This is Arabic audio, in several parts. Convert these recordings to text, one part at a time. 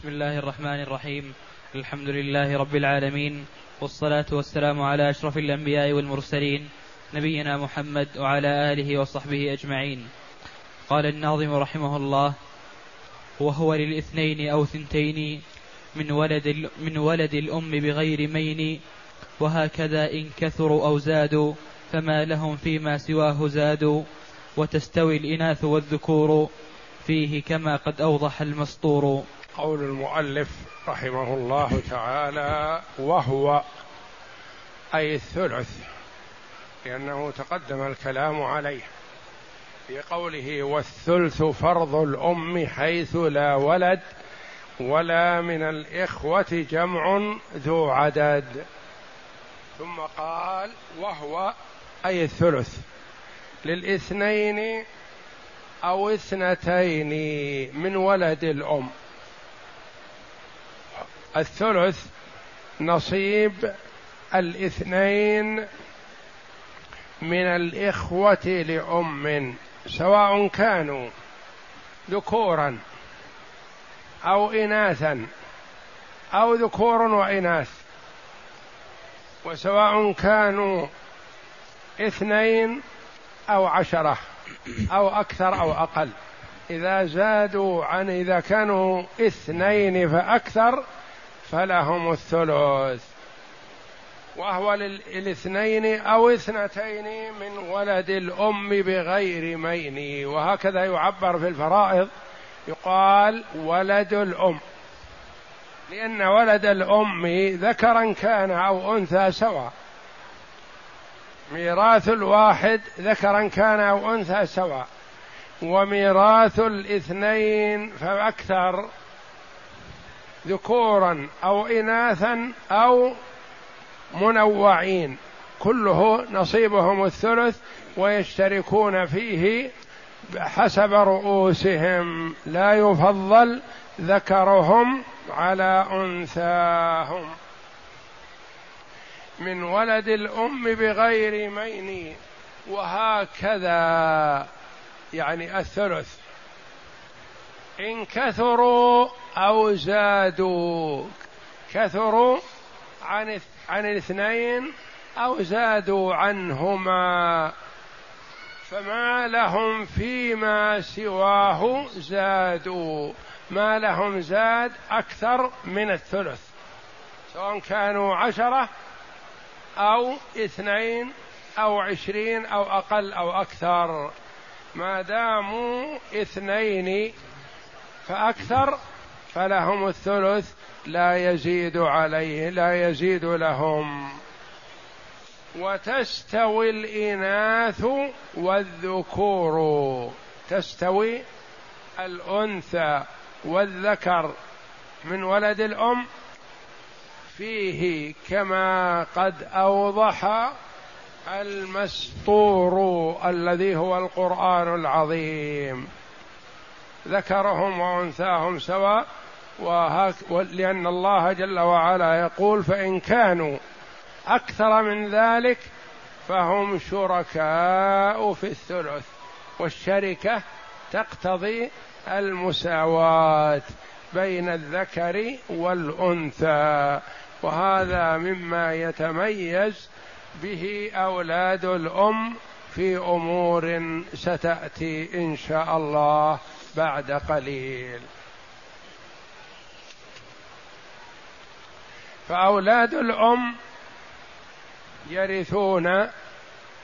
بسم الله الرحمن الرحيم. الحمد لله رب العالمين. والصلاة والسلام على أشرف الأنبياء والمرسلين نبينا محمد وعلى آله وصحبه أجمعين. قال الناظم رحمه الله وهو للاثنين أو ثنتين من ولد, من ولد الأم بغير مين وهكذا إن كثروا أو زادوا فما لهم فيما سواه زادوا وتستوي الإناث والذكور فيه كما قد أوضح المسطور. قول المؤلف رحمه الله تعالى وهو أي الثلث لأنه تقدم الكلام عليه. في قوله والثلث فرض الأم حيث لا ولد ولا من الإخوة جمع ذو عدد ثم قال وهو أي الثلث للإثنين أو اثنتين من ولد الأم الثلث نصيب الاثنين من الإخوة لأم سواء كانوا ذكورا أو إناثا أو ذكور وإناث. وسواء كانوا اثنين أو عشرة أو أكثر أو أقل. إذا زادوا عن إذا كانوا اثنين فأكثر فلهم الثلث. وهو للاثنين أو اثنتين من ولد الأم بغير مين. وهكذا يعبر في الفرائض. يقال ولد الأم. لأن ولد الأم ذكرا كان أو أنثى سواء. ميراث الواحد ذكرا كان أو أنثى سواء. وميراث الاثنين فأكثر ذكورا أو إناثا أو منوعين. كله نصيبهم الثلث ويشتركون فيه حسب رؤوسهم. لا يفضل ذكرهم على أنثاهم. من ولد الأم بغير مين. وهكذا. يعني الثلث. إن كثروا أو زادوا. كثروا عن عن الاثنين أو زادوا عنهما. فما لهم فيما سواه زادوا. ما لهم زاد أكثر من الثلث. سواء كانوا عشرة أو اثنين أو عشرين أو أقل أو أكثر. ما داموا اثنين فأكثر فلهم الثلث لا يزيد عليه لا يزيد لهم. وتستوي الإناث والذكور. تستوي الأنثى والذكر. من ولد الأم؟ فيه كما قد أوضح المسطور الذي هو القرآن العظيم. ذكرهم وأنثاهم سواء وهك لأن الله جل وعلا يقول فإن كانوا أكثر من ذلك فهم شركاء في الثلث والشركة تقتضي المساواة بين الذكر والأنثى وهذا مما يتميز به أولاد الأم في أمور ستأتي إن شاء الله. بعد قليل. فأولاد الأم يرثون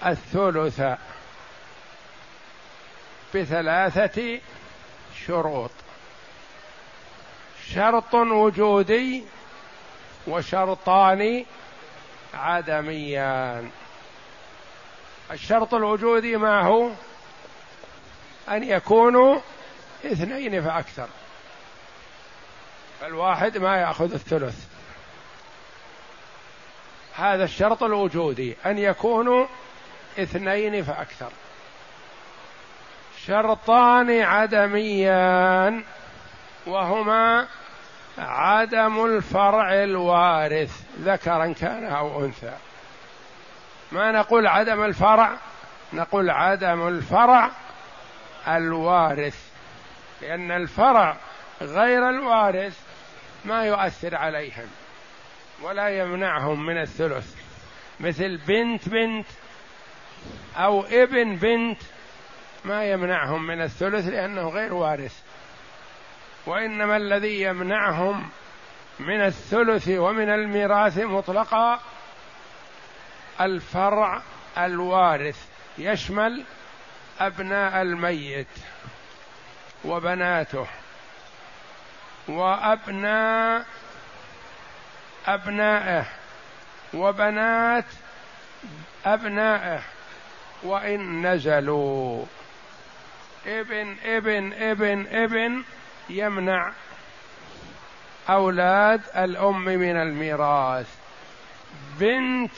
الثلث بثلاثة شروط شرط وجودي وشرطان عدميان. الشرط الوجودي ما هو؟ أن يكونوا اثنين فأكثر فالواحد ما يأخذ الثلث. هذا الشرط الوجودي أن يكونوا اثنين فأكثر. شرطان عدميان وهما عدم الفرع الوارث ذكرا كان أو أنثى. ما نقول عدم الفرع؟ نقول عدم الفرع الوارث. لأن الفرع غير الوارث ما يؤثر عليهم ولا يمنعهم من الثلث. مثل بنت بنت أو ابن بنت ما يمنعهم من الثلث لأنه غير وارث. وإنما الذي يمنعهم من الثلث ومن الميراث مطلقا الفرع الوارث يشمل أبناء الميت. وبناته. وابناء أبنائه. وبنات أبنائه. وإن نزلوا. ابن ابن ابن ابن يمنع أولاد الأم من الميراث. بنت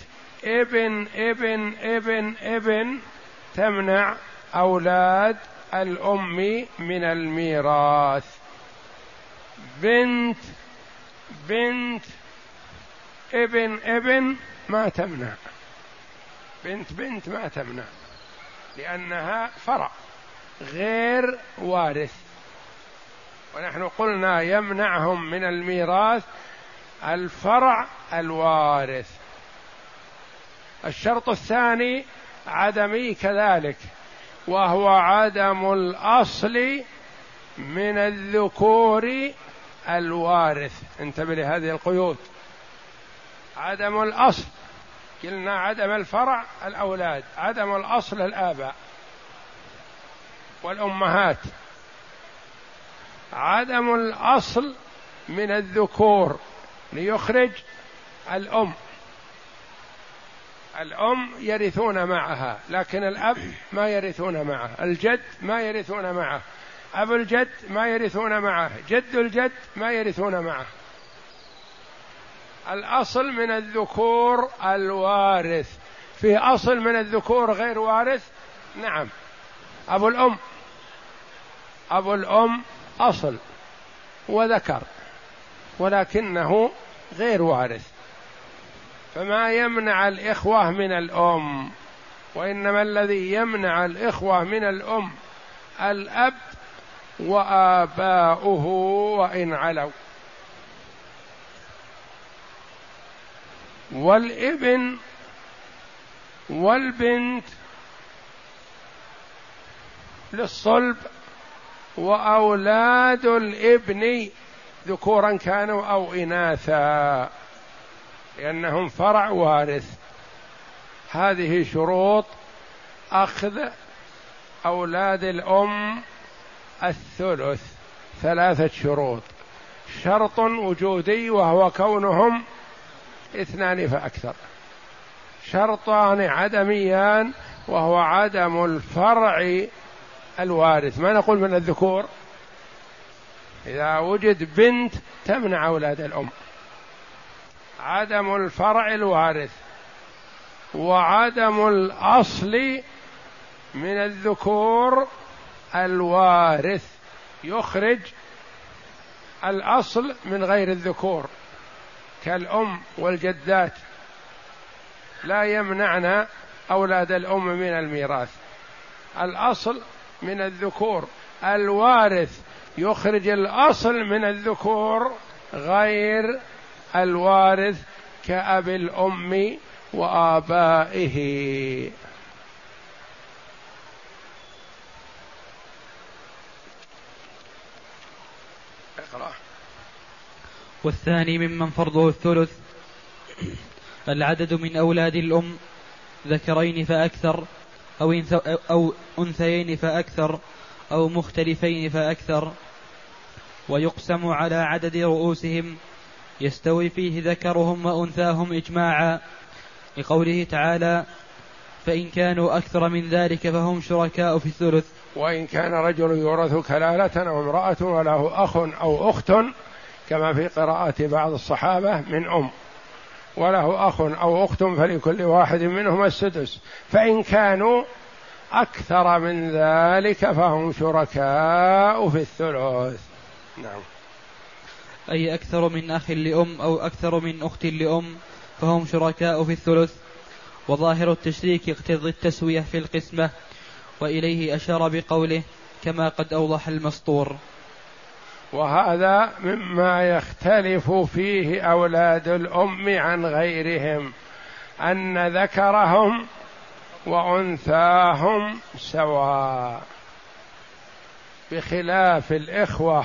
ابن ابن ابن ابن تمنع أولاد الأم من الميراث. بنت بنت ابن ابن ما تمنع. بنت بنت ما تمنع لأنها فرع غير وارث. ونحن قلنا يمنعهم من الميراث الفرع الوارث. الشرط الثاني عدمي كذلك. وهو عدم الأصل من الذكور الوارث. انتبه لهذه القيود. عدم الأصل. قلنا عدم الفرع الأولاد عدم الأصل الآباء والأمهات. عدم الأصل من الذكور. ليخرج الأم. الأم يرثون معها لكن الأب ما يرثون معه الجد ما يرثون معه أبو الجد ما يرثون معه جد الجد ما يرثون معه. الأصل من الذكور الوارث. في أصل من الذكور غير وارث؟ نعم. أبو الأم. أبو الأم أصل وذكر ولكنه غير وارث. فما يمنع الإخوة من الأم وإنما الذي يمنع الإخوة من الأم الأب وآباؤه وإن علوا. والإبن والبنت للصلب وأولاد الإبن ذكورا كانوا أو اناثا. لأنهم فرع وارث. هذه شروط أخذ أولاد الأم الثلث ثلاثة شروط. شرط وجودي وهو كونهم اثنان فأكثر. شرطان عدميان وهو عدم الفرع الوارث. ما نقول من الذكور؟ إذا وجد بنت تمنع أولاد الأم. عدم الفرع الوارث وعدم الأصل من الذكور الوارث. يخرج الأصل من غير الذكور. كالأم والجدات لا يمنعن أولاد الأم من الميراث. الأصل من الذكور. الوارث يخرج الأصل من الذكور غير الوارث كأب الأم وآبائه. والثاني ممن فرضه الثلث. العدد من أولاد الأم ذكرين فأكثر أو, أو أنثيين فأكثر أو مختلفين فأكثر. ويقسم على عدد رؤوسهم يستوي فيه ذكرهم وأنثاهم إجماعا. لقوله تعالى فإن كانوا أكثر من ذلك فهم شركاء في الثلث. وإن كان رجل يورث كلالة أو امرأة وله أخ أو أخت كما في قراءة بعض الصحابة من أم. وله أخ أو أخت فلكل واحد منهما السدس. فإن كانوا أكثر من ذلك فهم شركاء في الثلث. نعم. أي أكثر من أخ لأم أو أكثر من أخت لأم فهم شركاء في الثلث. وظاهر التشريك يقتضي التسوية في القسمة وإليه أشار بقوله كما قد أوضح المسطور. وهذا مما يختلف فيه أولاد الأم عن غيرهم أن ذكرهم وأنثاهم سواء بخلاف الإخوة.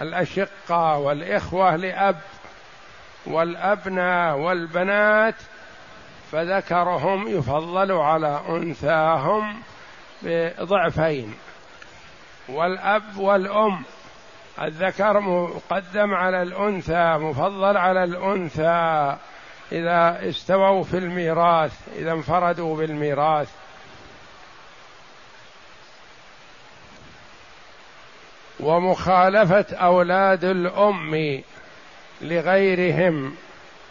الأشقة والإخوة لأب والابناء والبنات فذكرهم يفضل على أنثاهم بضعفين. والأب والأم الذكر مقدم على الأنثى مفضل على الأنثى إذا استووا في الميراث إذا انفردوا بالميراث. ومخالفة أولاد الأم لغيرهم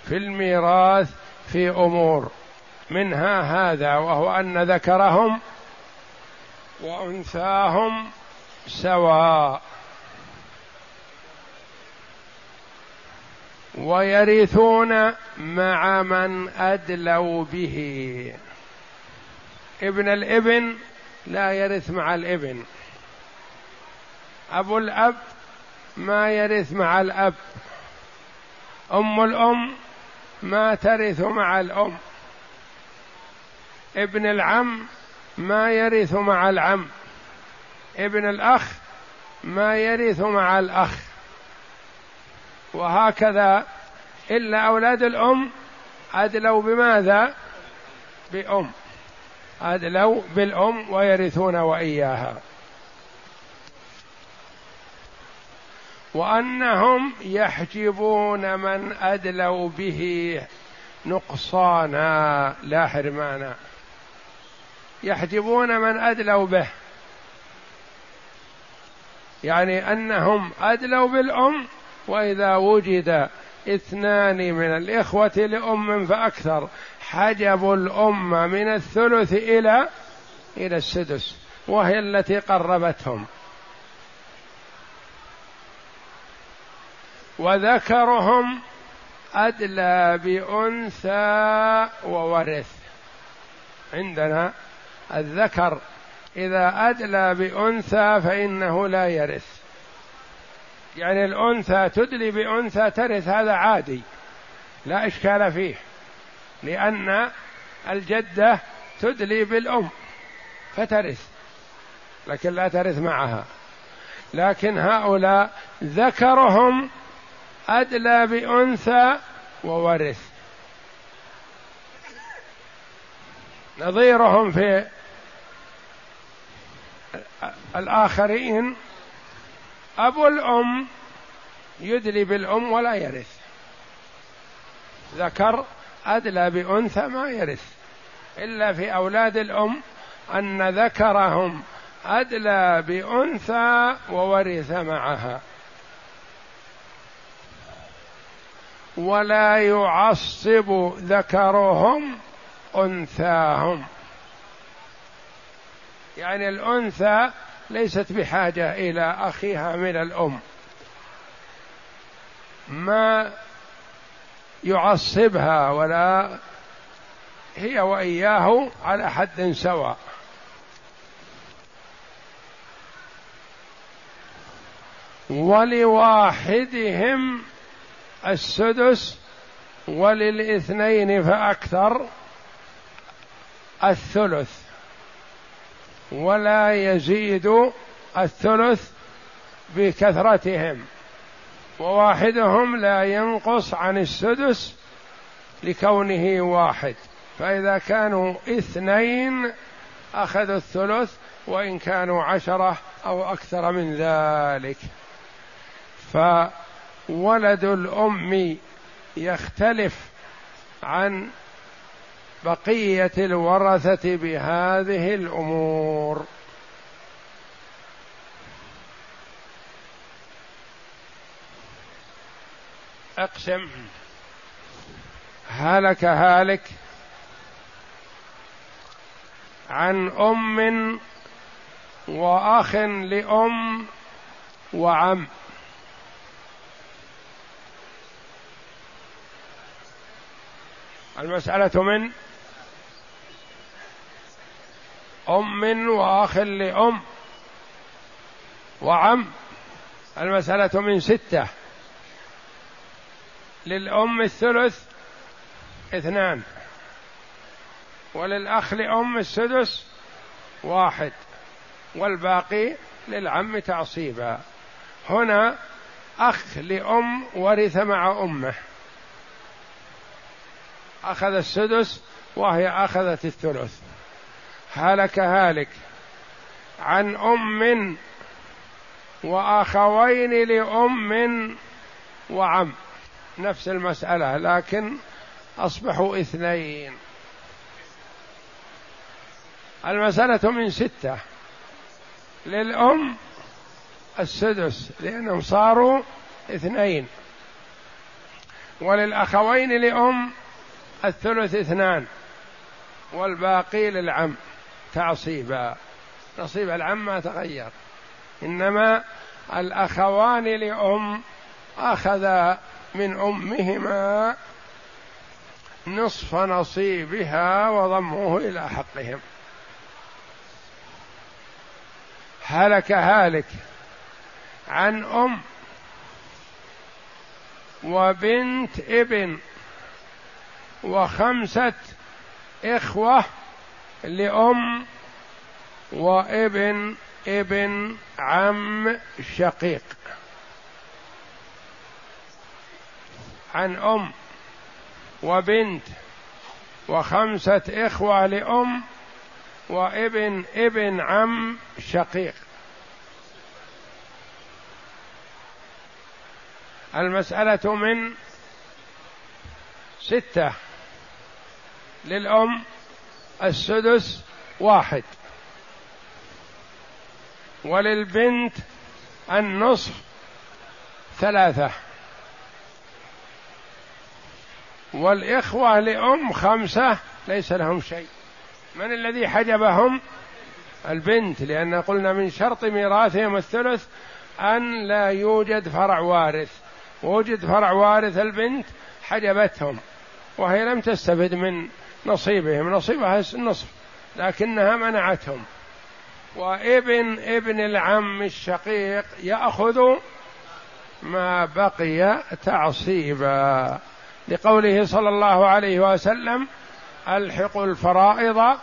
في الميراث في أمور منها هذا وهو أن ذكرهم وأنثاهم سواء. ويرثون مع من أدلوا به. ابن الابن لا يرث مع الابن. أبو الأب ما يرث مع الأب. أم الأم ما ترث مع الأم. ابن العم ما يرث مع العم. ابن الأخ ما يرث مع الأخ. وهكذا إلا أولاد الأم أدلوا بماذا؟ بأم. أدلوا بالأم ويرثون وإياها. وأنهم يحجبون من أدلوا به نقصانا. لا حرمانا. يحجبون من أدلوا به. يعني أنهم أدلوا بالأم وإذا وجد اثنان من الإخوة لأم فأكثر. حجبوا الأم من الثلث إلى إلى السدس وهي التي قربتهم. وذكرهم أدلى بأنثى وورث. عندنا الذكر إذا أدلى بأنثى فإنه لا يرث. يعني الأنثى تدلي بأنثى ترث هذا عادي لا إشكال فيه لأن الجدة تدلي بالأم فترث لكن لا ترث معها. لكن هؤلاء ذكرهم أدلى بأنثى وورث. نظيرهم في الآخرين أبو الأم يدلي بالأم ولا يرث. ذكر أدلى بأنثى ما يرث. إلا في أولاد الأم أن ذكرهم أدلى بأنثى وورث معها. ولا يعصب ذكرهم أنثاهم. يعني الأنثى ليست بحاجة إلى أخيها من الأم. ما يعصبها ولا هي وإياه على حد سواء. ولواحدهم السدس وللاثنين فأكثر الثلث. ولا يزيد الثلث بكثرتهم. وواحدهم لا ينقص عن السدس لكونه واحد. فإذا كانوا اثنين أخذوا الثلث وإن كانوا عشرة أو أكثر من ذلك. ف ولد الأم يختلف عن بقية الورثة بهذه الأمور. أقسم. هلك هالك عن أم وأخ لأم وعم. المسألة من أم وأخ لأم وعم. المسألة من ستة للأم الثلث اثنان وللأخ لأم السدس واحد والباقي للعم تعصيبا. هنا أخ لأم ورث مع أمه. أخذ السدس وهي أخذت الثلث. هلك هالك عن أم وأخوين لأم وعم. نفس المسألة لكن أصبحوا اثنين. المسألة من ستة. للأم السدس لأنهم صاروا اثنين. وللأخوين لأم الثلث اثنان والباقي للعم تعصيبا. نصيب العم ما تغير إنما الأخوان لأم أخذا من أمهما نصف نصيبها وضموه إلى حقهم. هلك هالك عن أم وبنت ابن وخمسة إخوة لأم وابن ابن عم شقيق. عن أم وبنت وخمسة إخوة لأم وابن ابن عم شقيق. المسألة من ستة. للأم السدس واحد. وللبنت النصف ثلاثة. والإخوة لأم خمسة ليس لهم شيء. من الذي حجبهم؟ البنت لأن قلنا من شرط ميراثهم الثلث أن لا يوجد فرع وارث. وجد فرع وارث البنت حجبتهم وهي لم تستفد من نصيبهم نصيبها النصف لكنها منعتهم. وابن ابن العم الشقيق يأخذ ما بقي تعصيبا. لقوله صلى الله عليه وسلم ألحقوا الفرائض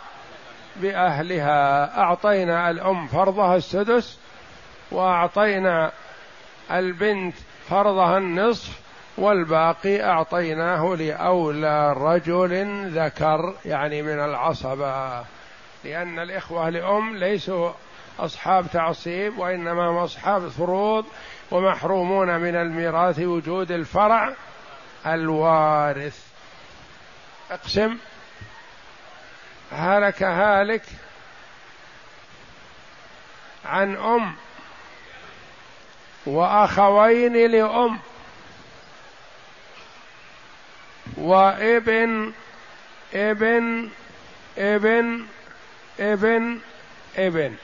بأهلها. أعطينا الأم فرضها السدس وأعطينا البنت فرضها النصف والباقي أعطيناه لأولى رجل ذكر يعني من العصبة. لأن الإخوة لأم ليسوا أصحاب تعصيب وإنما هم أصحاب فروض ومحرومون من الميراث وجود الفرع الوارث. اقسم. هلك هالك عن أم وأخوين لأم. وابن ابن ابن ابن ابن.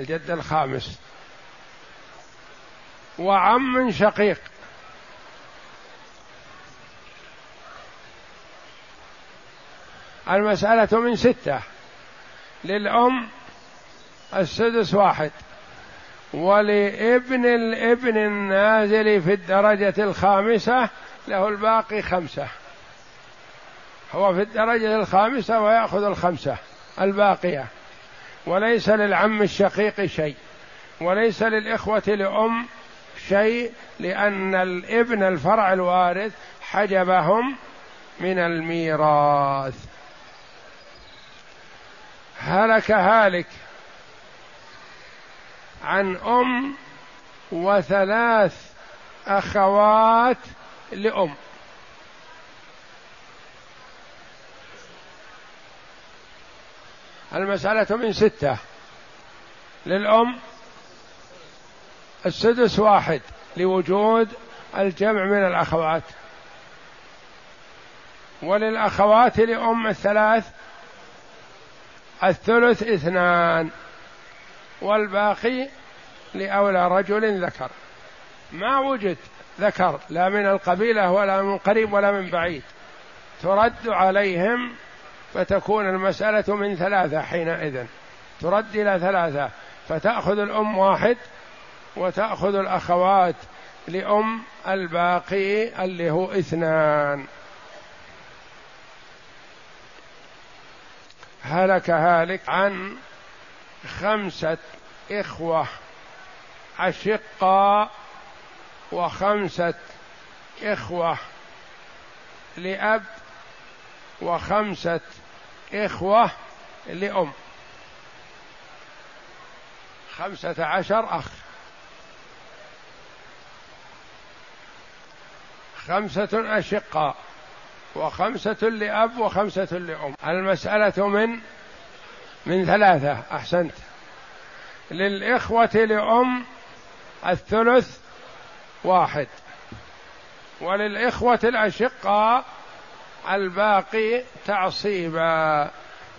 الجد الخامس. وعم شقيق. المسألة من ستة. للأم السدس واحد. ولابن الابن النازل في الدرجة الخامسة له الباقي خمسة. هو في الدرجة الخامسة ويأخذ الخمسة الباقية. وليس للعم الشقيق شيء. وليس للإخوة لأم شيء لأن الإبن الفرع الوارث حجبهم من الميراث. هلك هالك عن أم وثلاث أخوات لأم. المسألة من ستة. للأم السدس واحد لوجود الجمع من الأخوات. وللأخوات لأم الثلاث الثلث اثنان. والباقي لأولى رجل ذكر. ما وجد ذكر لا من القبيلة ولا من قريب ولا من بعيد. ترد عليهم فتكون المسألة من ثلاثة حينئذ. ترد إلى ثلاثة. فتأخذ الأم واحد وتأخذ الأخوات لأم الباقي اللي هو اثنان. هلك هالك عن خمسة إخوة أشقاء وخمسة إخوة لأب وخمسة إخوة لأم. خمسة عشر أخ. خمسة أشقاء وخمسة لأب وخمسة لأم. المسألة من من ثلاثة أحسنت. للإخوة لأم الثلث واحد. وللإخوة الأشقاء الباقي تعصيبا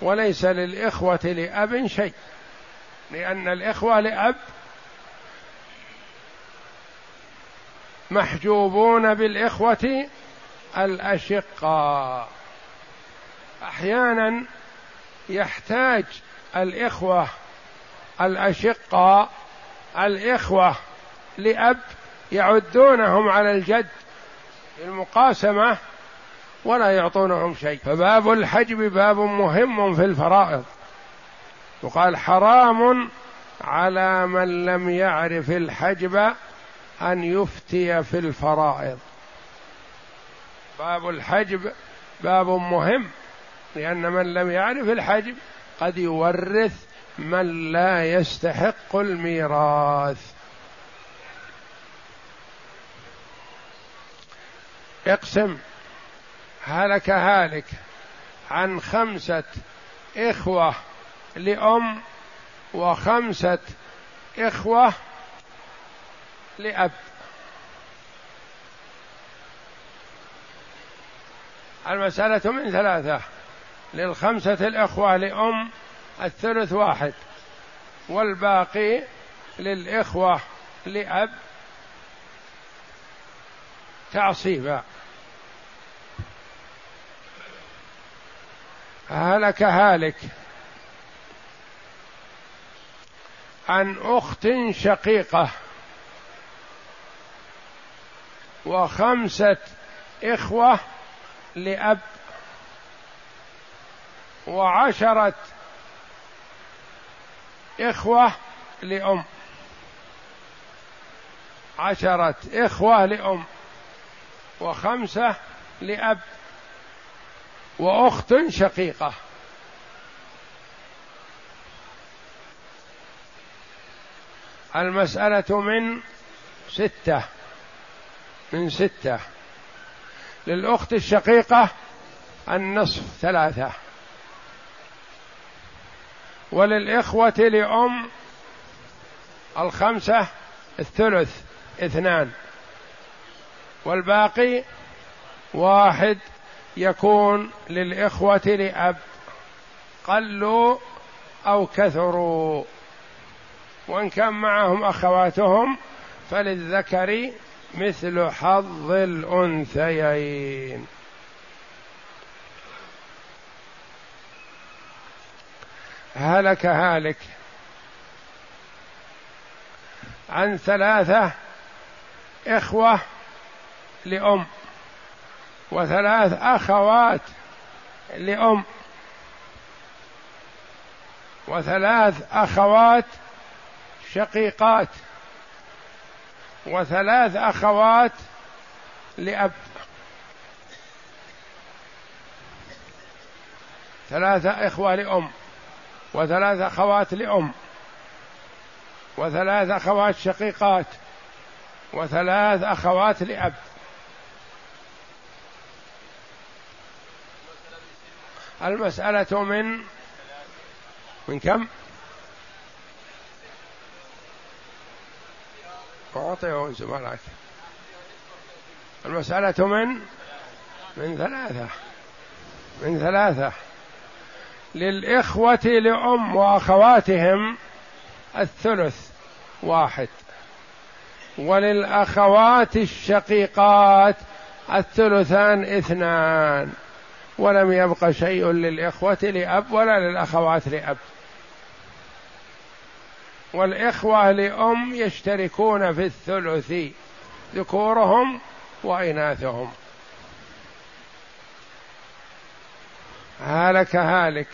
وليس للإخوة لأب شيء. لأن الإخوة لأب محجوبون بالإخوة الأشقاء. أحيانا يحتاج الإخوة الأشقاء الإخوة لأب يعدونهم على الجد المقاسمة ولا يعطونهم شيء. فباب الحجب باب مهم في الفرائض. وقال حرام على من لم يعرف الحجب أن يفتي في الفرائض. باب الحجب باب مهم لأن من لم يعرف الحجب قد يورث من لا يستحق الميراث. اقسم. هلك هالك عن خمسة إخوة لأم وخمسة إخوة لأب. المسألة من ثلاثة. للخمسة الإخوة لأم الثلث واحد والباقي للإخوة لأب. تعصيبا. هلك هالك. عن أخت شقيقة وخمسة إخوة لأب وعشرة إخوة لأم. عشرة إخوة لأم وخمسة لأب وأخت شقيقة. المسألة من ستة. من ستة. للأخت الشقيقة النصف ثلاثة. وللإخوة لأم الخمسة الثلث اثنان. والباقي واحد يكون للإخوة لأب. قلوا أو كثروا. وإن كان معهم أخواتهم فللذكر مثل حظ الأنثيين. هلك هالك. عن ثلاثة إخوة لأم. وثلاث أخوات لأم. وثلاث أخوات شقيقات. وثلاث أخوات لأب. ثلاثة إخوة لأم. وثلاث أخوات لأم. وثلاث أخوات شقيقات. وثلاث أخوات لأب. المسألة من من كم؟ أعطيه زملائك المسألة من من ثلاثة. من ثلاثة. للإخوة لأم وأخواتهم الثلث واحد. وللأخوات الشقيقات الثلثان اثنان. ولم يبق شيء للإخوة لأب ولا للأخوات لأب. والإخوة لأم يشتركون في الثلث ذكورهم وإناثهم. هلك هالك.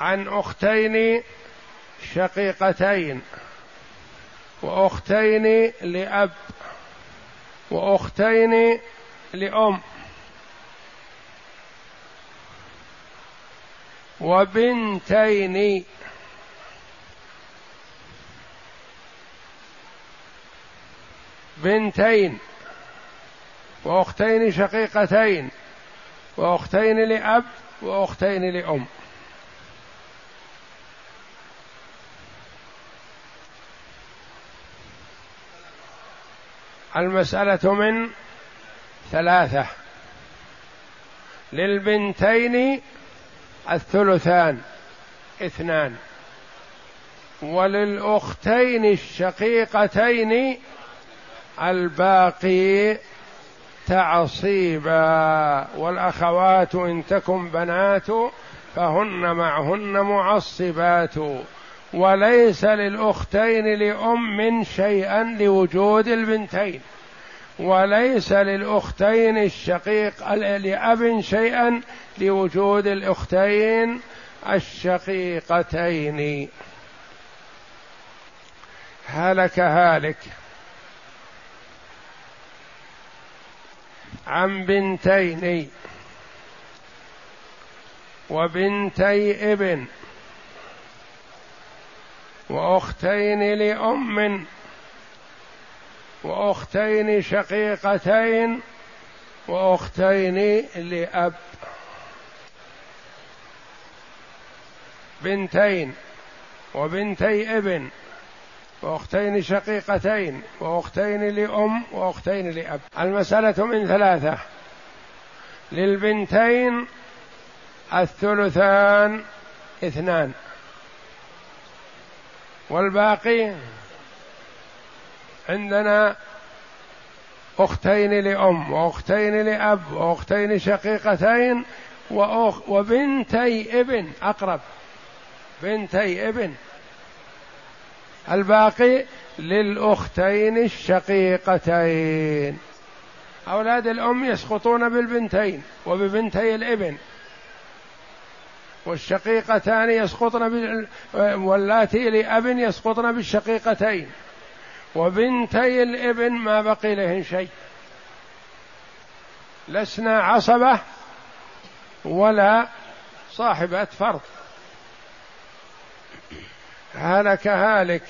عن أختين شقيقتين وأختين لأب وأختين لأم. وبنتين. بنتين. وأختين شقيقتين. وأختين لأب. وأختين لأم. المسألة من ثلاثة. للبنتين الثلثان اثنان. وللأختين الشقيقتين الباقي تعصيبا. والأخوات إن تكن بنات فهن معهن معصبات. وليس للأختين لأم شيئا لوجود البنتين. وليس للأختين الشقيق لأب شيئا لوجود الأختين الشقيقتين. هلك هالك. عن بنتين. وبنتي ابن. وأختين لأم. وأختين شقيقتين وأختين لأب. بنتين وبنتي ابن وأختين شقيقتين وأختين لأم وأختين لأب. المسألة من ثلاثة. للبنتين الثلثان اثنان. والباقي عندنا أختين لأم وأختين لأب وأختين شقيقتين وأخ وبنتي ابن أقرب. بنتي ابن. الباقي للأختين الشقيقتين. أولاد الأم يسقطون بالبنتين وببنتي الابن. والشقيقتان يسقطن بال... واللاتي لأب يسقطن بالشقيقتين. وبنتي الابن ما بقي لهن شيء. لسنا عصبة ولا صاحبة فرض هلك هالك.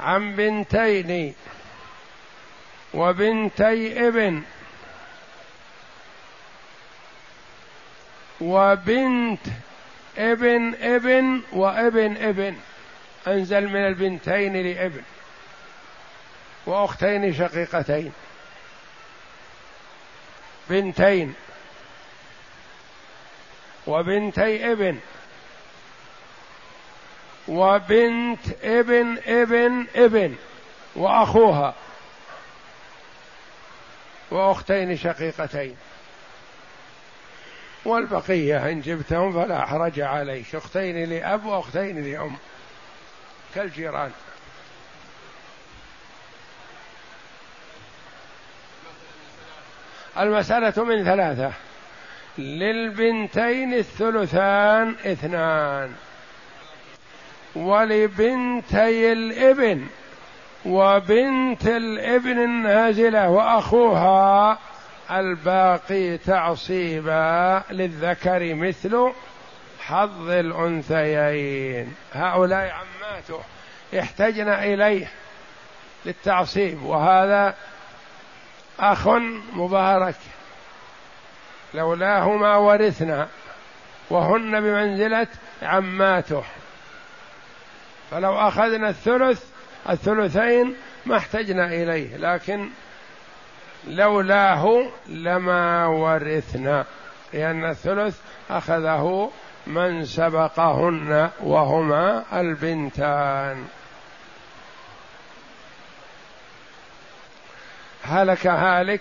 عن بنتين وبنتي ابن. وبنت ابن ابن وابن ابن. أنزل من البنتين لابن وأختين شقيقتين. بنتين وبنتي ابن وبنت ابن ابن ابن وأخوها وأختين شقيقتين. والبقية إن جبتهم فلا حرج عليك أختين لأب وأختين لأم. كالجيران. المسألة من ثلاثة. للبنتين الثلثان اثنان. ولبنتي الإبن وبنت الإبن النازلة وأخوها الباقي تعصيبا للذكر مثل حظ الأنثيين. هؤلاء عماته احتجن إليه للتعصيب وهذا أخ مبارك. لولاهما ورثنا وهن بمنزلة عماته. فلو أخذنا الثلث الثلثين ما احتجنا إليه لكن لولاه لما ورثنا لأن الثلث أخذه من سبقهن وهما البنتان. هلك هالك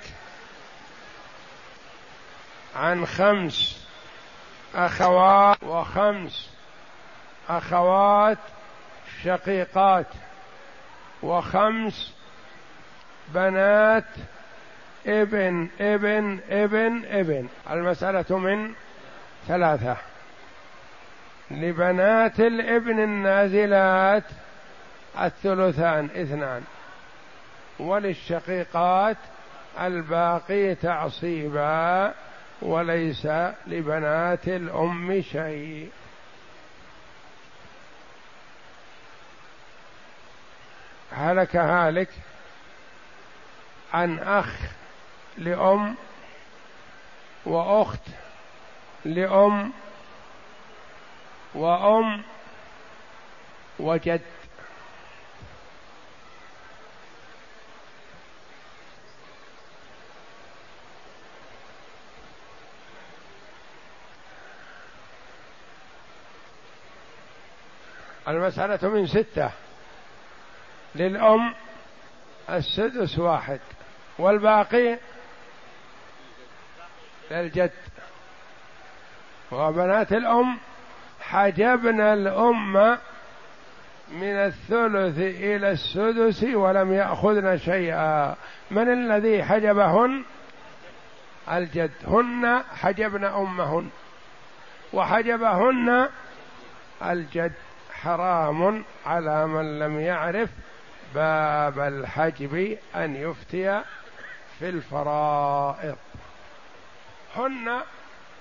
عن خمس أخوات وخمس أخوات شقيقات وخمس بنات ابن ابن ابن ابن. المسألة من ثلاثة. لبنات الابن النازلات الثلثان اثنان. وللشقيقات الباقي تعصيبا وليس لبنات الأم شيء. هلك هالك عن أخ لأم وأخت لأم وأم وجد. المسألة من ستة. للأم السدس واحد والباقي للجد. وبنات الأم حجبنا الأم من الثلث إلى السدس ولم يأخذن شيئا. من الذي حجبهن؟ الجد. هن حجبن أمهن. وحجبهن الجد. حرام على من لم يعرف باب الحجب أن يفتي في الفرائض. هن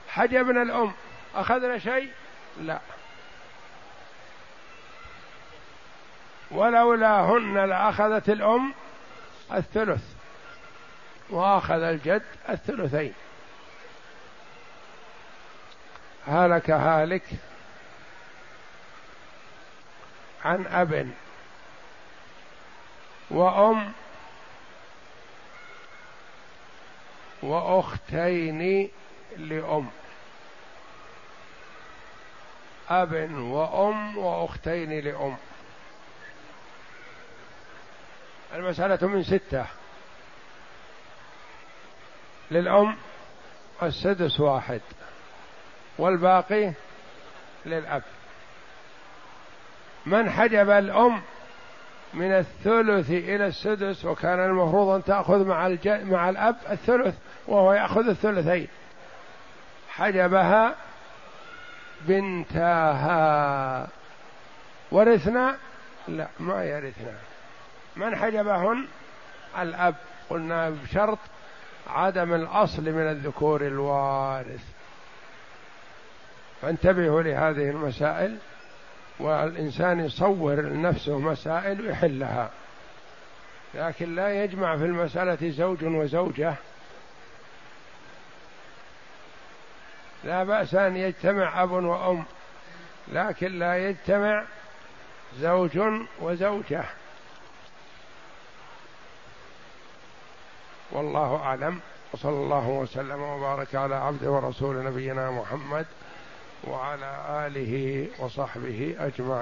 حجبنا الأم. أخذنا شيء؟ لا. ولولا هن لأخذت الأم الثلث وأخذ الجد الثلثين. هلك هالك عن أب وأم وأختين لأم. أب وأم وأختين لأم. المسألة من ستة. للأم السدس واحد والباقي للأب. من حجب الأم من الثلث إلى السدس وكان المفروض أن تأخذ مع الج... مع الأب الثلث وهو يأخذ الثلثين. حجبها بنتاها. ورثنا؟ لا ما يرثنا. من حجبهن؟ الأب. قلنا بشرط عدم الأصل من الذكور الوارث. فانتبهوا لهذه المسائل والإنسان يصور لنفسه مسائل ويحلها. لكن لا يجمع في المسألة زوج وزوجة. لا بأس أن يجتمع أب وأم لكن لا يجتمع زوج وزوجة. والله أعلم. وصلى الله وسلم وبارك على عبد ورسول نبينا محمد وعلى آله وصحبه أجمعين.